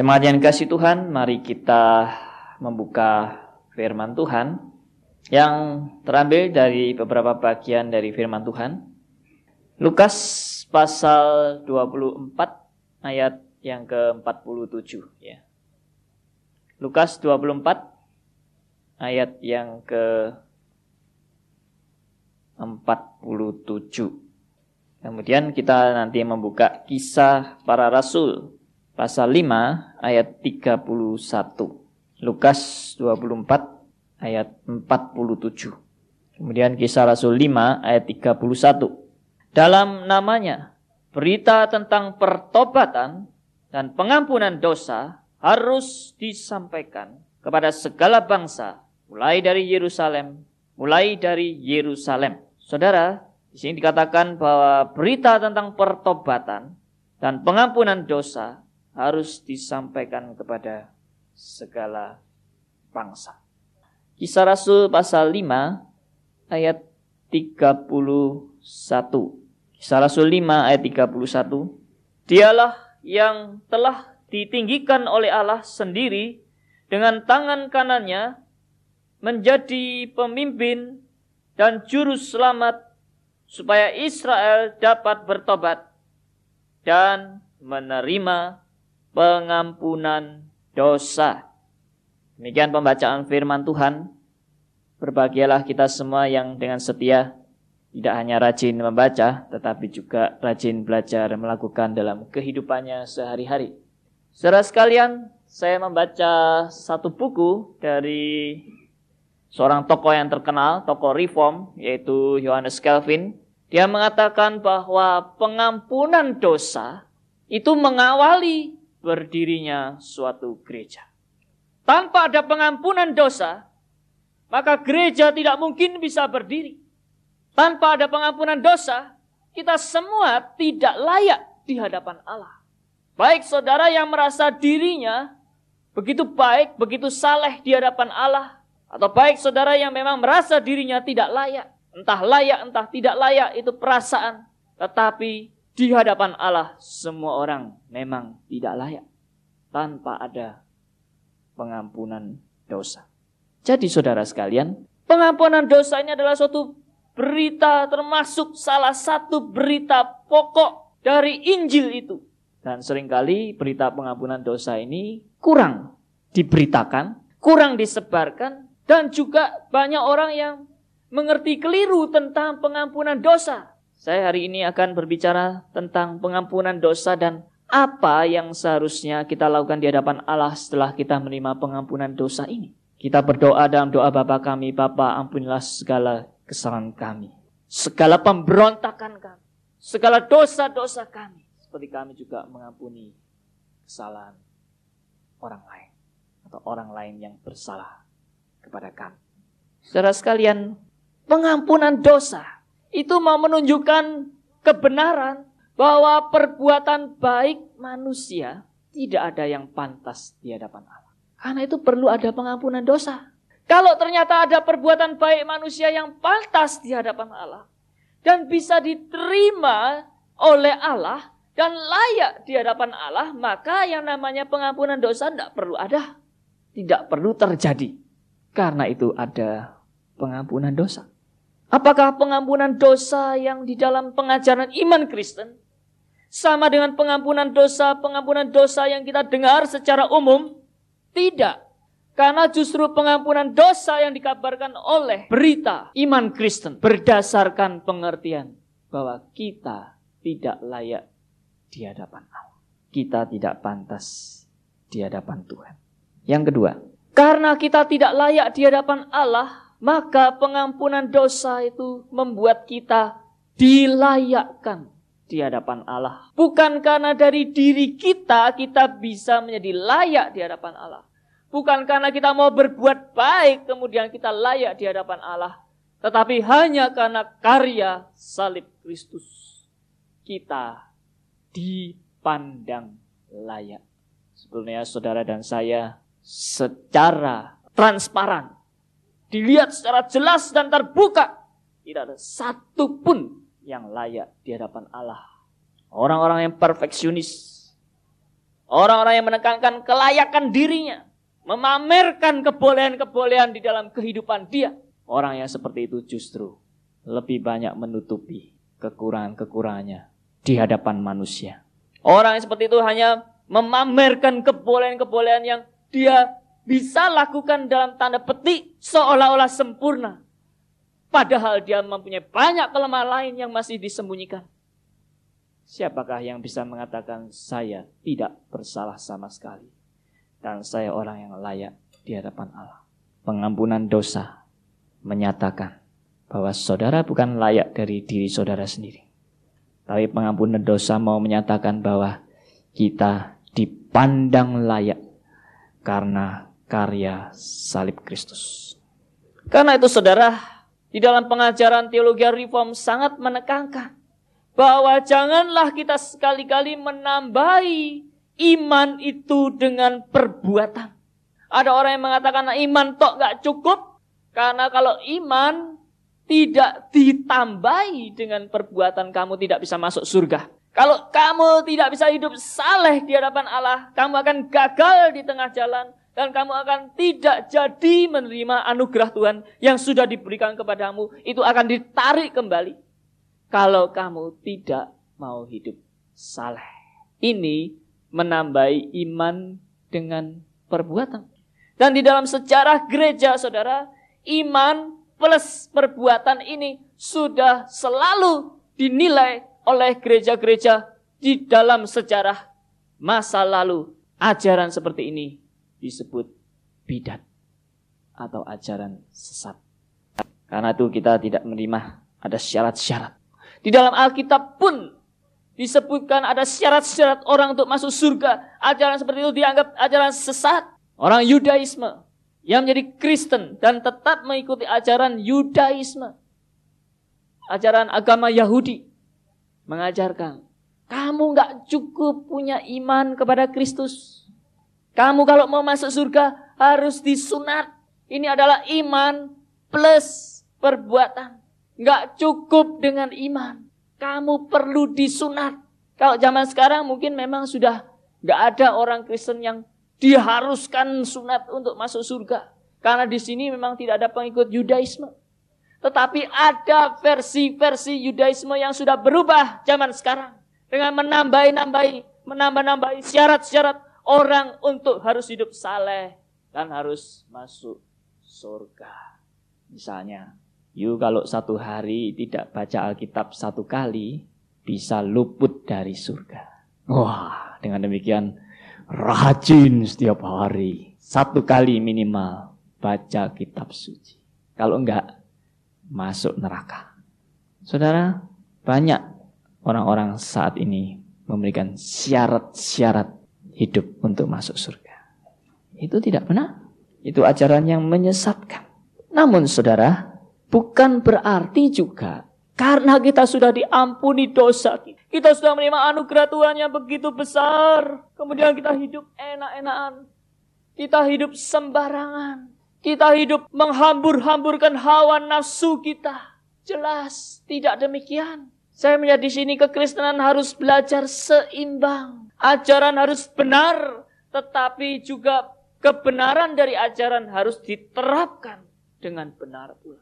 Jemaat yang kasih Tuhan, mari kita membuka firman Tuhan yang terambil dari beberapa bagian dari firman Tuhan. Lukas pasal 24 ayat yang ke-47 ya. Lukas 24 ayat yang ke 47. Kemudian kita nanti membuka kisah para rasul pasal 5 ayat 31. Lukas 24 ayat 47. Kemudian kisah Rasul 5 ayat 31. Dalam namanya berita tentang pertobatan dan pengampunan dosa harus disampaikan kepada segala bangsa mulai dari Yerusalem, mulai dari Yerusalem. Saudara, di sini dikatakan bahwa berita tentang pertobatan dan pengampunan dosa harus disampaikan kepada segala bangsa. Kisah Rasul pasal 5 ayat 31. Kisah Rasul 5 ayat 31. Dialah yang telah ditinggikan oleh Allah sendiri dengan tangan kanannya menjadi pemimpin dan juru selamat supaya Israel dapat bertobat dan menerima pengampunan dosa. Demikian pembacaan firman Tuhan. Berbahagialah kita semua yang dengan setia tidak hanya rajin membaca, tetapi juga rajin belajar melakukan dalam kehidupannya sehari-hari. Saudara sekalian, saya membaca satu buku dari seorang tokoh yang terkenal, tokoh reform, yaitu Yohanes Calvin. Dia mengatakan bahwa pengampunan dosa itu mengawali berdirinya suatu gereja. Tanpa ada pengampunan dosa, maka gereja tidak mungkin bisa berdiri. Tanpa ada pengampunan dosa, kita semua tidak layak di hadapan Allah. Baik saudara yang merasa dirinya begitu baik, begitu saleh di hadapan Allah, atau baik saudara yang memang merasa dirinya tidak layak, entah layak, entah tidak layak, itu perasaan. Tetapi di hadapan Allah semua orang memang tidak layak tanpa ada pengampunan dosa. Jadi saudara sekalian, pengampunan dosa ini adalah suatu berita termasuk salah satu berita pokok dari Injil itu. Dan sering kali berita pengampunan dosa ini kurang diberitakan, kurang disebarkan, dan juga banyak orang yang mengerti keliru tentang pengampunan dosa. Saya hari ini akan berbicara tentang pengampunan dosa dan apa yang seharusnya kita lakukan di hadapan Allah setelah kita menerima pengampunan dosa ini. Kita berdoa dalam doa Bapa kami, Bapa ampunilah segala kesalahan kami. Segala pemberontakan kami. Segala dosa-dosa kami. Seperti kami juga mengampuni kesalahan orang lain. Atau orang lain yang bersalah kepada kami. Saudara sekalian, pengampunan dosa itu mau menunjukkan kebenaran bahwa perbuatan baik manusia tidak ada yang pantas di hadapan Allah. Karena itu perlu ada pengampunan dosa. Kalau ternyata ada perbuatan baik manusia yang pantas di hadapan Allah dan bisa diterima oleh Allah dan layak di hadapan Allah, maka yang namanya pengampunan dosa tidak perlu ada. Tidak perlu terjadi. Karena itu ada pengampunan dosa. Apakah pengampunan dosa yang di dalam pengajaran iman Kristen sama dengan pengampunan dosa, pengampunan dosa yang kita dengar secara umum? Tidak. Karena justru pengampunan dosa yang dikabarkan oleh berita iman Kristen berdasarkan pengertian bahwa kita tidak layak di hadapan Allah. Kita tidak pantas di hadapan Tuhan. Yang kedua, karena kita tidak layak di hadapan Allah, maka pengampunan dosa itu membuat kita dilayakkan di hadapan Allah. Bukan karena dari diri kita kita bisa menjadi layak di hadapan Allah. Bukan karena kita mau berbuat baik kemudian kita layak di hadapan Allah. Tetapi hanya karena karya salib Kristus. Kita dipandang layak. Sebelumnya saudara dan saya secara transparan dilihat secara jelas dan terbuka. Tidak ada satu pun yang layak di hadapan Allah. Orang-orang yang perfeksionis. Orang-orang yang menekankan kelayakan dirinya, memamerkan kebolehan-kebolehan di dalam kehidupan dia. Orang yang seperti itu justru lebih banyak menutupi kekurangan-kekurangannya di hadapan manusia. Orang yang seperti itu hanya memamerkan kebolehan-kebolehan yang dia bisa lakukan dalam tanda petik seolah-olah sempurna. Padahal dia mempunyai banyak kelemahan lain yang masih disembunyikan. Siapakah yang bisa mengatakan saya tidak bersalah sama sekali? Dan saya orang yang layak di hadapan Allah. Pengampunan dosa menyatakan bahwa saudara bukan layak dari diri saudara sendiri. Tapi pengampunan dosa mau menyatakan bahwa kita dipandang layak karena karya salib Kristus. Karena itu saudara, di dalam pengajaran teologi reform sangat menekankan bahwa janganlah kita sekali-kali menambahi iman itu dengan perbuatan. Ada orang yang mengatakan iman tok gak cukup, karena kalau iman tidak ditambahi dengan perbuatan kamu tidak bisa masuk surga. Kalau kamu tidak bisa hidup saleh di hadapan Allah, kamu akan gagal di tengah jalan dan kamu akan tidak jadi menerima anugerah Tuhan yang sudah diberikan kepadamu. Itu akan ditarik kembali. Kalau kamu tidak mau hidup saleh. Ini menambahi iman dengan perbuatan. Dan di dalam sejarah gereja saudara, iman plus perbuatan ini sudah selalu dinilai oleh gereja-gereja di dalam sejarah masa lalu. Ajaran seperti ini disebut bidat atau ajaran sesat. Karena itu kita tidak menerima ada syarat-syarat. Di dalam Alkitab pun disebutkan ada syarat-syarat orang untuk masuk surga. Ajaran seperti itu dianggap ajaran sesat. Orang Yudaisme yang menjadi Kristen dan tetap mengikuti ajaran Yudaisme, ajaran agama Yahudi, mengajarkan kamu nggak cukup punya iman kepada Kristus. Kamu kalau mau masuk surga harus disunat. Ini adalah iman plus perbuatan. Nggak cukup dengan iman. Kamu perlu disunat. Kalau zaman sekarang mungkin memang sudah nggak ada orang Kristen yang diharuskan sunat untuk masuk surga. Karena di sini memang tidak ada pengikut Yudaisme. Tetapi ada versi-versi Yudaisme yang sudah berubah zaman sekarang. Dengan menambah-nambahi, menambah-nambahi syarat-syarat orang untuk harus hidup saleh dan harus masuk surga. Misalnya, you kalau satu hari tidak baca Alkitab satu kali, bisa luput dari surga. Wah, dengan demikian rajin setiap hari. Satu kali minimal baca kitab suci. Kalau enggak, masuk neraka. Saudara, banyak orang-orang saat ini memberikan syarat-syarat hidup untuk masuk surga. Itu tidak benar. Itu ajaran yang menyesatkan. Namun saudara, bukan berarti juga karena kita sudah diampuni dosa kita. Kita sudah menerima anugerah Tuhan yang begitu besar. Kemudian kita hidup enak-enakan. Kita hidup sembarangan. Kita hidup menghambur-hamburkan hawa nafsu kita. Jelas tidak demikian. Saya melihat di sini kekristenan harus belajar seimbang. Ajaran harus benar, tetapi juga kebenaran dari ajaran harus diterapkan dengan benar pula.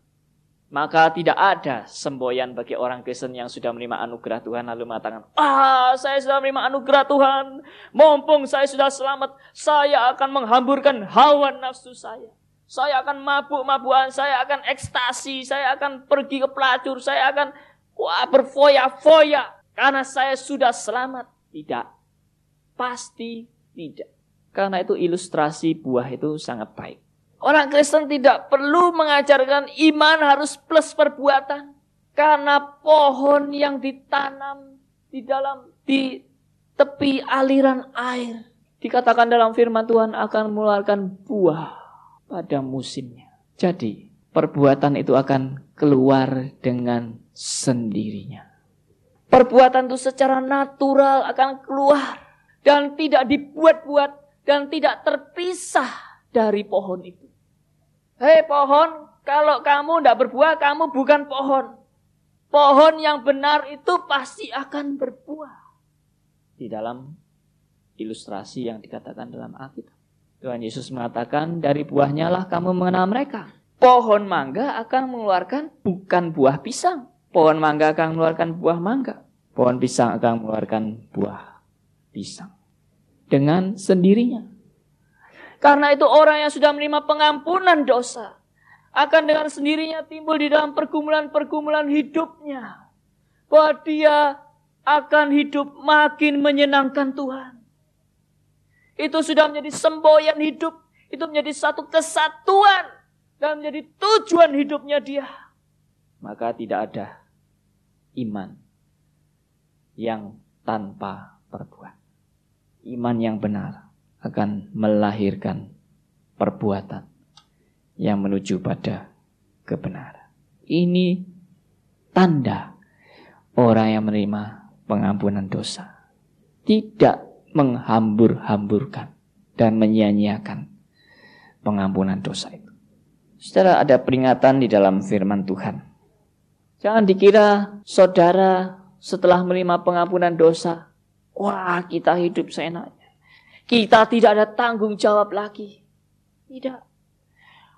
Maka tidak ada semboyan bagi orang Kristen yang sudah menerima anugerah Tuhan lalu mengatakan, ah saya sudah menerima anugerah Tuhan, mumpung saya sudah selamat, saya akan menghamburkan hawa nafsu saya. Saya akan mabuk-mabukan, saya akan ekstasi, saya akan pergi ke pelacur, saya akan wah, berfoya-foya karena saya sudah selamat. Tidak, pasti tidak. Karena itu ilustrasi buah itu sangat baik. Orang Kristen tidak perlu mengajarkan iman harus plus perbuatan. Karena pohon yang ditanam di dalam di tepi aliran air. Dikatakan dalam firman Tuhan akan mengeluarkan buah pada musimnya. Jadi perbuatan itu akan keluar dengan sendirinya. Perbuatan itu secara natural akan keluar dan tidak dibuat-buat dan tidak terpisah dari pohon itu. Hei pohon, kalau kamu tidak berbuah, kamu bukan pohon. Pohon yang benar itu pasti akan berbuah. Di dalam ilustrasi yang dikatakan dalam Alkitab. Tuhan Yesus mengatakan, dari buahnya lah kamu mengenal mereka. Pohon mangga akan mengeluarkan bukan buah pisang. Pohon mangga akan mengeluarkan buah mangga. Pohon pisang akan mengeluarkan buah pisang. Dengan sendirinya. Karena itu orang yang sudah menerima pengampunan dosa akan dengan sendirinya timbul di dalam pergumulan-pergumulan hidupnya. Bahwa dia akan hidup makin menyenangkan Tuhan. Itu sudah menjadi semboyan hidup. Itu menjadi satu kesatuan. Dan menjadi tujuan hidupnya dia. Maka tidak ada iman yang tanpa perbuatan. Iman yang benar akan melahirkan perbuatan yang menuju pada kebenaran. Ini tanda orang yang menerima pengampunan dosa. Tidak menghambur-hamburkan dan menyia-nyiakan pengampunan dosa itu. Saudara ada peringatan di dalam firman Tuhan. Jangan dikira saudara setelah menerima pengampunan dosa, wah kita hidup seenaknya. Kita tidak ada tanggung jawab lagi. Tidak.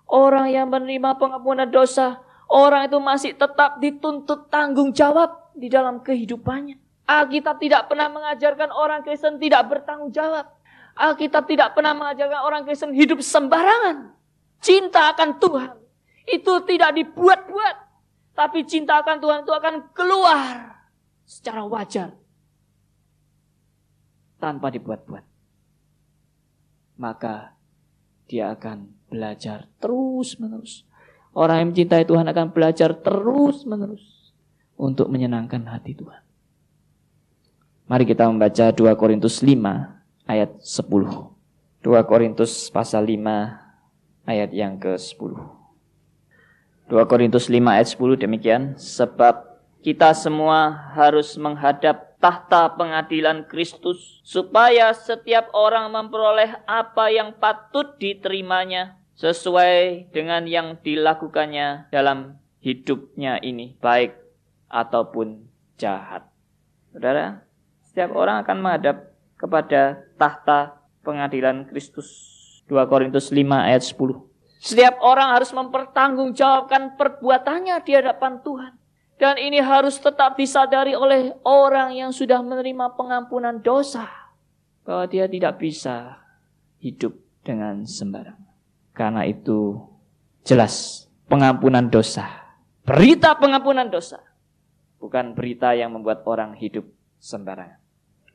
Orang yang menerima pengampunan dosa, orang itu masih tetap dituntut tanggung jawab di dalam kehidupannya. Alkitab tidak pernah mengajarkan orang Kristen tidak bertanggung jawab. Alkitab tidak pernah mengajarkan orang Kristen hidup sembarangan. Cinta akan Tuhan itu tidak dibuat-buat. Tapi cinta akan Tuhan itu akan keluar secara wajar. Tanpa dibuat-buat. Maka dia akan belajar terus-menerus. Orang yang mencintai Tuhan akan belajar terus-menerus untuk menyenangkan hati Tuhan. Mari kita membaca 2 Korintus 5 ayat 10. 2 Korintus pasal 5 ayat yang ke-10. 2 Korintus 5 ayat 10 demikian. Sebab kita semua harus menghadap tahta pengadilan Kristus supaya setiap orang memperoleh apa yang patut diterimanya sesuai dengan yang dilakukannya dalam hidupnya ini baik ataupun jahat. Saudara, setiap orang akan menghadap kepada tahta pengadilan Kristus. 2 Korintus 5 ayat 10. Setiap orang harus mempertanggungjawabkan perbuatannya di hadapan Tuhan. Dan ini harus tetap disadari oleh orang yang sudah menerima pengampunan dosa. Bahwa dia tidak bisa hidup dengan sembarangan. Karena itu jelas pengampunan dosa. Berita pengampunan dosa. Bukan berita yang membuat orang hidup sembarangan.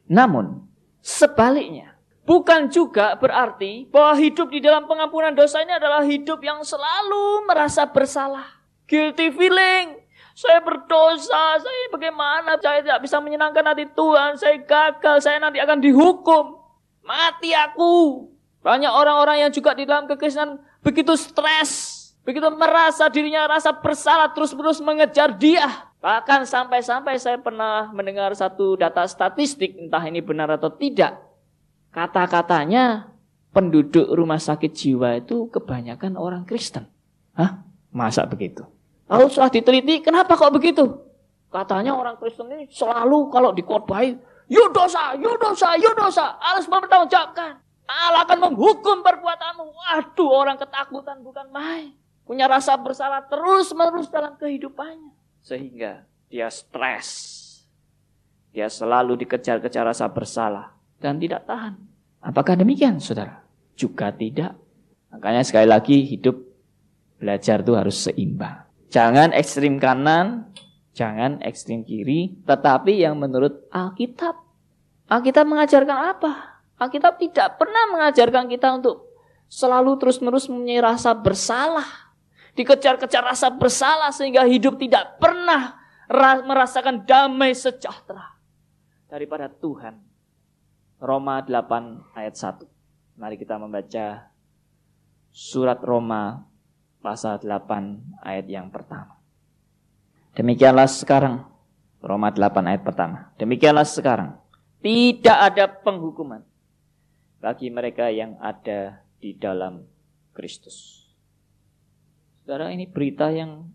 Namun, sebaliknya, bukan juga berarti bahwa hidup di dalam pengampunan dosa ini adalah hidup yang selalu merasa bersalah. Guilty feeling. Saya berdosa, saya bagaimana? Saya tidak bisa menyenangkan hati Tuhan, saya gagal, saya nanti akan dihukum. Mati aku. Banyak orang-orang yang juga di dalam kekristenan begitu stres, begitu merasa dirinya rasa bersalah terus-menerus mengejar dia. Bahkan sampai-sampai saya pernah mendengar satu data statistik, entah ini benar atau tidak. Kata-katanya penduduk rumah sakit jiwa itu kebanyakan orang Kristen. Hah? Masa begitu? Lalu setelah diteliti, kenapa kok begitu? Katanya orang Kristen ini selalu kalau dikotbahi, yuk dosa, yuk dosa, yuk dosa, harus mempertanggungjawabkan. Allah akan menghukum perbuatanmu. Waduh, orang ketakutan bukan main. Punya rasa bersalah terus menerus dalam kehidupannya sehingga dia stres. Dia selalu dikejar-kejar rasa bersalah dan tidak tahan. Apakah demikian, saudara? Juga tidak. Makanya sekali lagi hidup belajar itu harus seimbang. Jangan ekstrim kanan, jangan ekstrim kiri, tetapi yang menurut Alkitab. Alkitab mengajarkan apa? Alkitab tidak pernah mengajarkan kita untuk selalu terus-menerus mempunyai rasa bersalah dikejar-kejar rasa bersalah sehingga hidup tidak pernah merasakan damai sejahtera daripada Tuhan. Roma 8 ayat 1. Mari kita membaca surat Roma pasal 8 ayat yang pertama. Demikianlah sekarang Roma 8 ayat pertama. Demikianlah sekarang tidak ada penghukuman bagi mereka yang ada di dalam Kristus. Saudara ini berita yang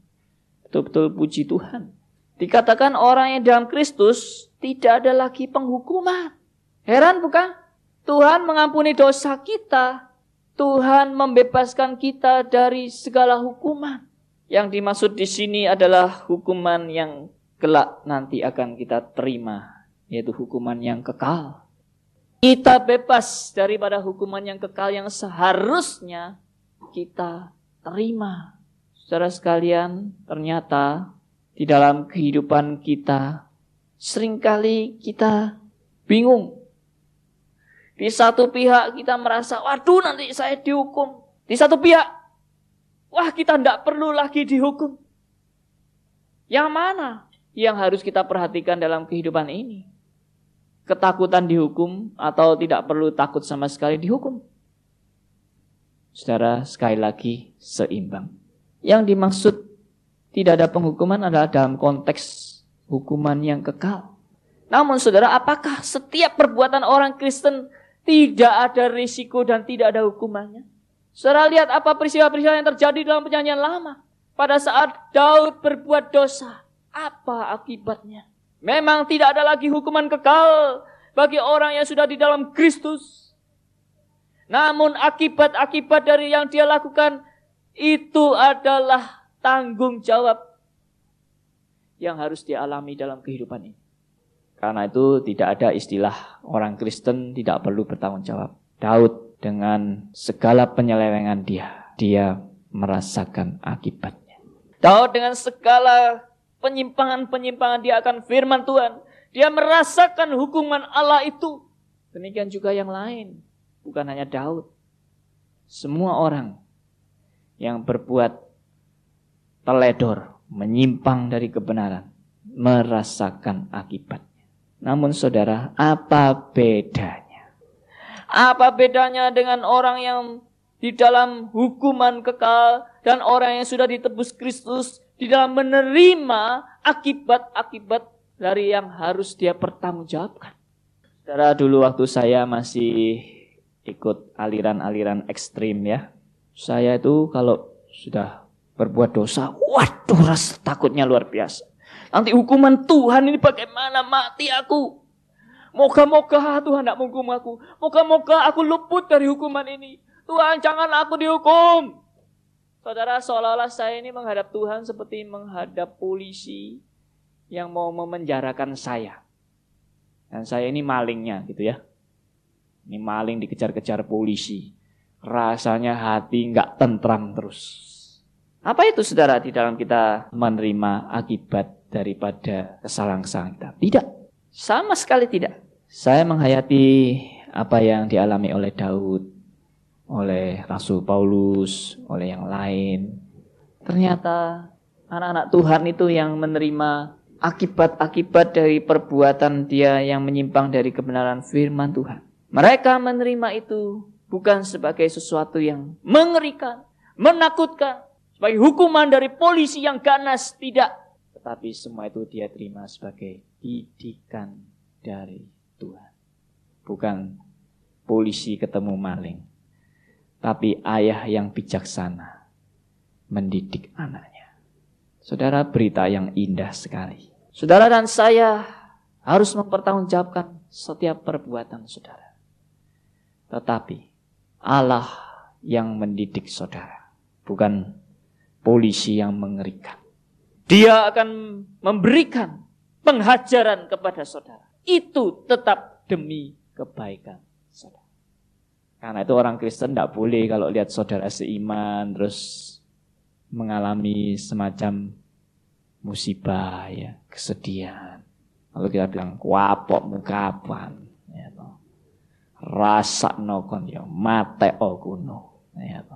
betul-betul puji Tuhan. Dikatakan orang yang dalam Kristus tidak ada lagi penghukuman. Heran bukan? Tuhan mengampuni dosa kita. Tuhan membebaskan kita dari segala hukuman. Yang dimaksud di sini adalah hukuman yang kelak nanti akan kita terima, yaitu hukuman yang kekal. Kita bebas daripada hukuman yang kekal yang seharusnya kita terima. Saudara sekalian, ternyata di dalam kehidupan kita sering kali kita bingung di satu pihak kita merasa, waduh nanti saya dihukum. Di satu pihak, wah kita tidak perlu lagi dihukum. Yang mana yang harus kita perhatikan dalam kehidupan ini? Ketakutan dihukum atau tidak perlu takut sama sekali dihukum? Saudara, sekali lagi seimbang. Yang dimaksud tidak ada penghukuman adalah dalam konteks hukuman yang kekal. Namun saudara, apakah setiap perbuatan orang Kristen tidak ada risiko dan tidak ada hukumannya. Saudara lihat apa peristiwa-peristiwa yang terjadi dalam penyanyian lama. Pada saat Daud berbuat dosa, apa akibatnya? Memang tidak ada lagi hukuman kekal bagi orang yang sudah di dalam Kristus. Namun akibat-akibat dari yang dia lakukan itu adalah tanggung jawab yang harus dialami dalam kehidupan ini. Karena itu tidak ada istilah orang Kristen tidak perlu bertanggung jawab. Daud dengan segala penyelewengan dia, dia merasakan akibatnya. Daud dengan segala penyimpangan-penyimpangan dia akan firman Tuhan. Dia merasakan hukuman Allah itu. Demikian juga yang lain. Bukan hanya Daud. Semua orang yang berbuat teledor, menyimpang dari kebenaran, merasakan akibat. Namun saudara, apa bedanya? Apa bedanya dengan orang yang di dalam hukuman kekal dan orang yang sudah ditebus Kristus di dalam menerima akibat-akibat dari yang harus dia pertanggungjawabkan. Saudara, dulu waktu saya masih ikut aliran-aliran ekstrim ya. Saya itu kalau sudah berbuat dosa, waduh rasa takutnya luar biasa. Nanti hukuman Tuhan ini bagaimana mati aku. Moga-moga Tuhan tidak menghukum aku. Moga-moga aku luput dari hukuman ini. Tuhan jangan aku dihukum. Saudara seolah-olah saya ini menghadap Tuhan seperti menghadap polisi yang mau memenjarakan saya. Dan saya ini malingnya gitu ya. Ini maling dikejar-kejar polisi. Rasanya hati nggak tentram terus. Apa itu saudara di dalam kita menerima akibat daripada kesalahan-kesalahan kita. Tidak. Sama sekali tidak. Saya menghayati apa yang dialami oleh Daud, oleh Rasul Paulus, oleh yang lain. Ternyata anak-anak Tuhan itu yang menerima akibat-akibat dari perbuatan dia yang menyimpang dari kebenaran firman Tuhan. Mereka menerima itu bukan sebagai sesuatu yang mengerikan, menakutkan, sebagai hukuman dari polisi yang ganas, tidak. Tetapi semua itu dia terima sebagai didikan dari Tuhan. Bukan polisi ketemu maling. Tapi ayah yang bijaksana mendidik anaknya. Saudara berita yang indah sekali. Saudara dan saya harus mempertanggungjawabkan setiap perbuatan saudara. Tetapi Allah yang mendidik saudara. Bukan polisi yang mengerikan. Dia akan memberikan penghajaran kepada saudara. Itu tetap demi kebaikan saudara. Karena itu orang Kristen tidak boleh kalau lihat saudara seiman terus mengalami semacam musibah ya, kesedihan. Lalu kita bilang kuapok mukapan ya Rasa nokon ya mate okuno ya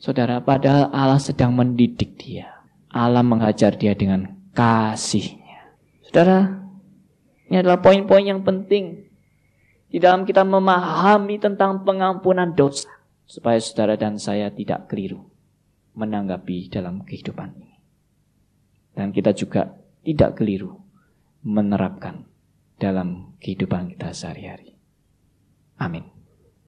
Saudara, padahal Allah sedang mendidik dia. Allah menghajar dia dengan kasihnya. Saudara, ini adalah poin-poin yang penting di dalam kita memahami tentang pengampunan dosa. Supaya saudara dan saya tidak keliru menanggapi dalam kehidupan ini. Dan kita juga tidak keliru menerapkan dalam kehidupan kita sehari-hari. Amin.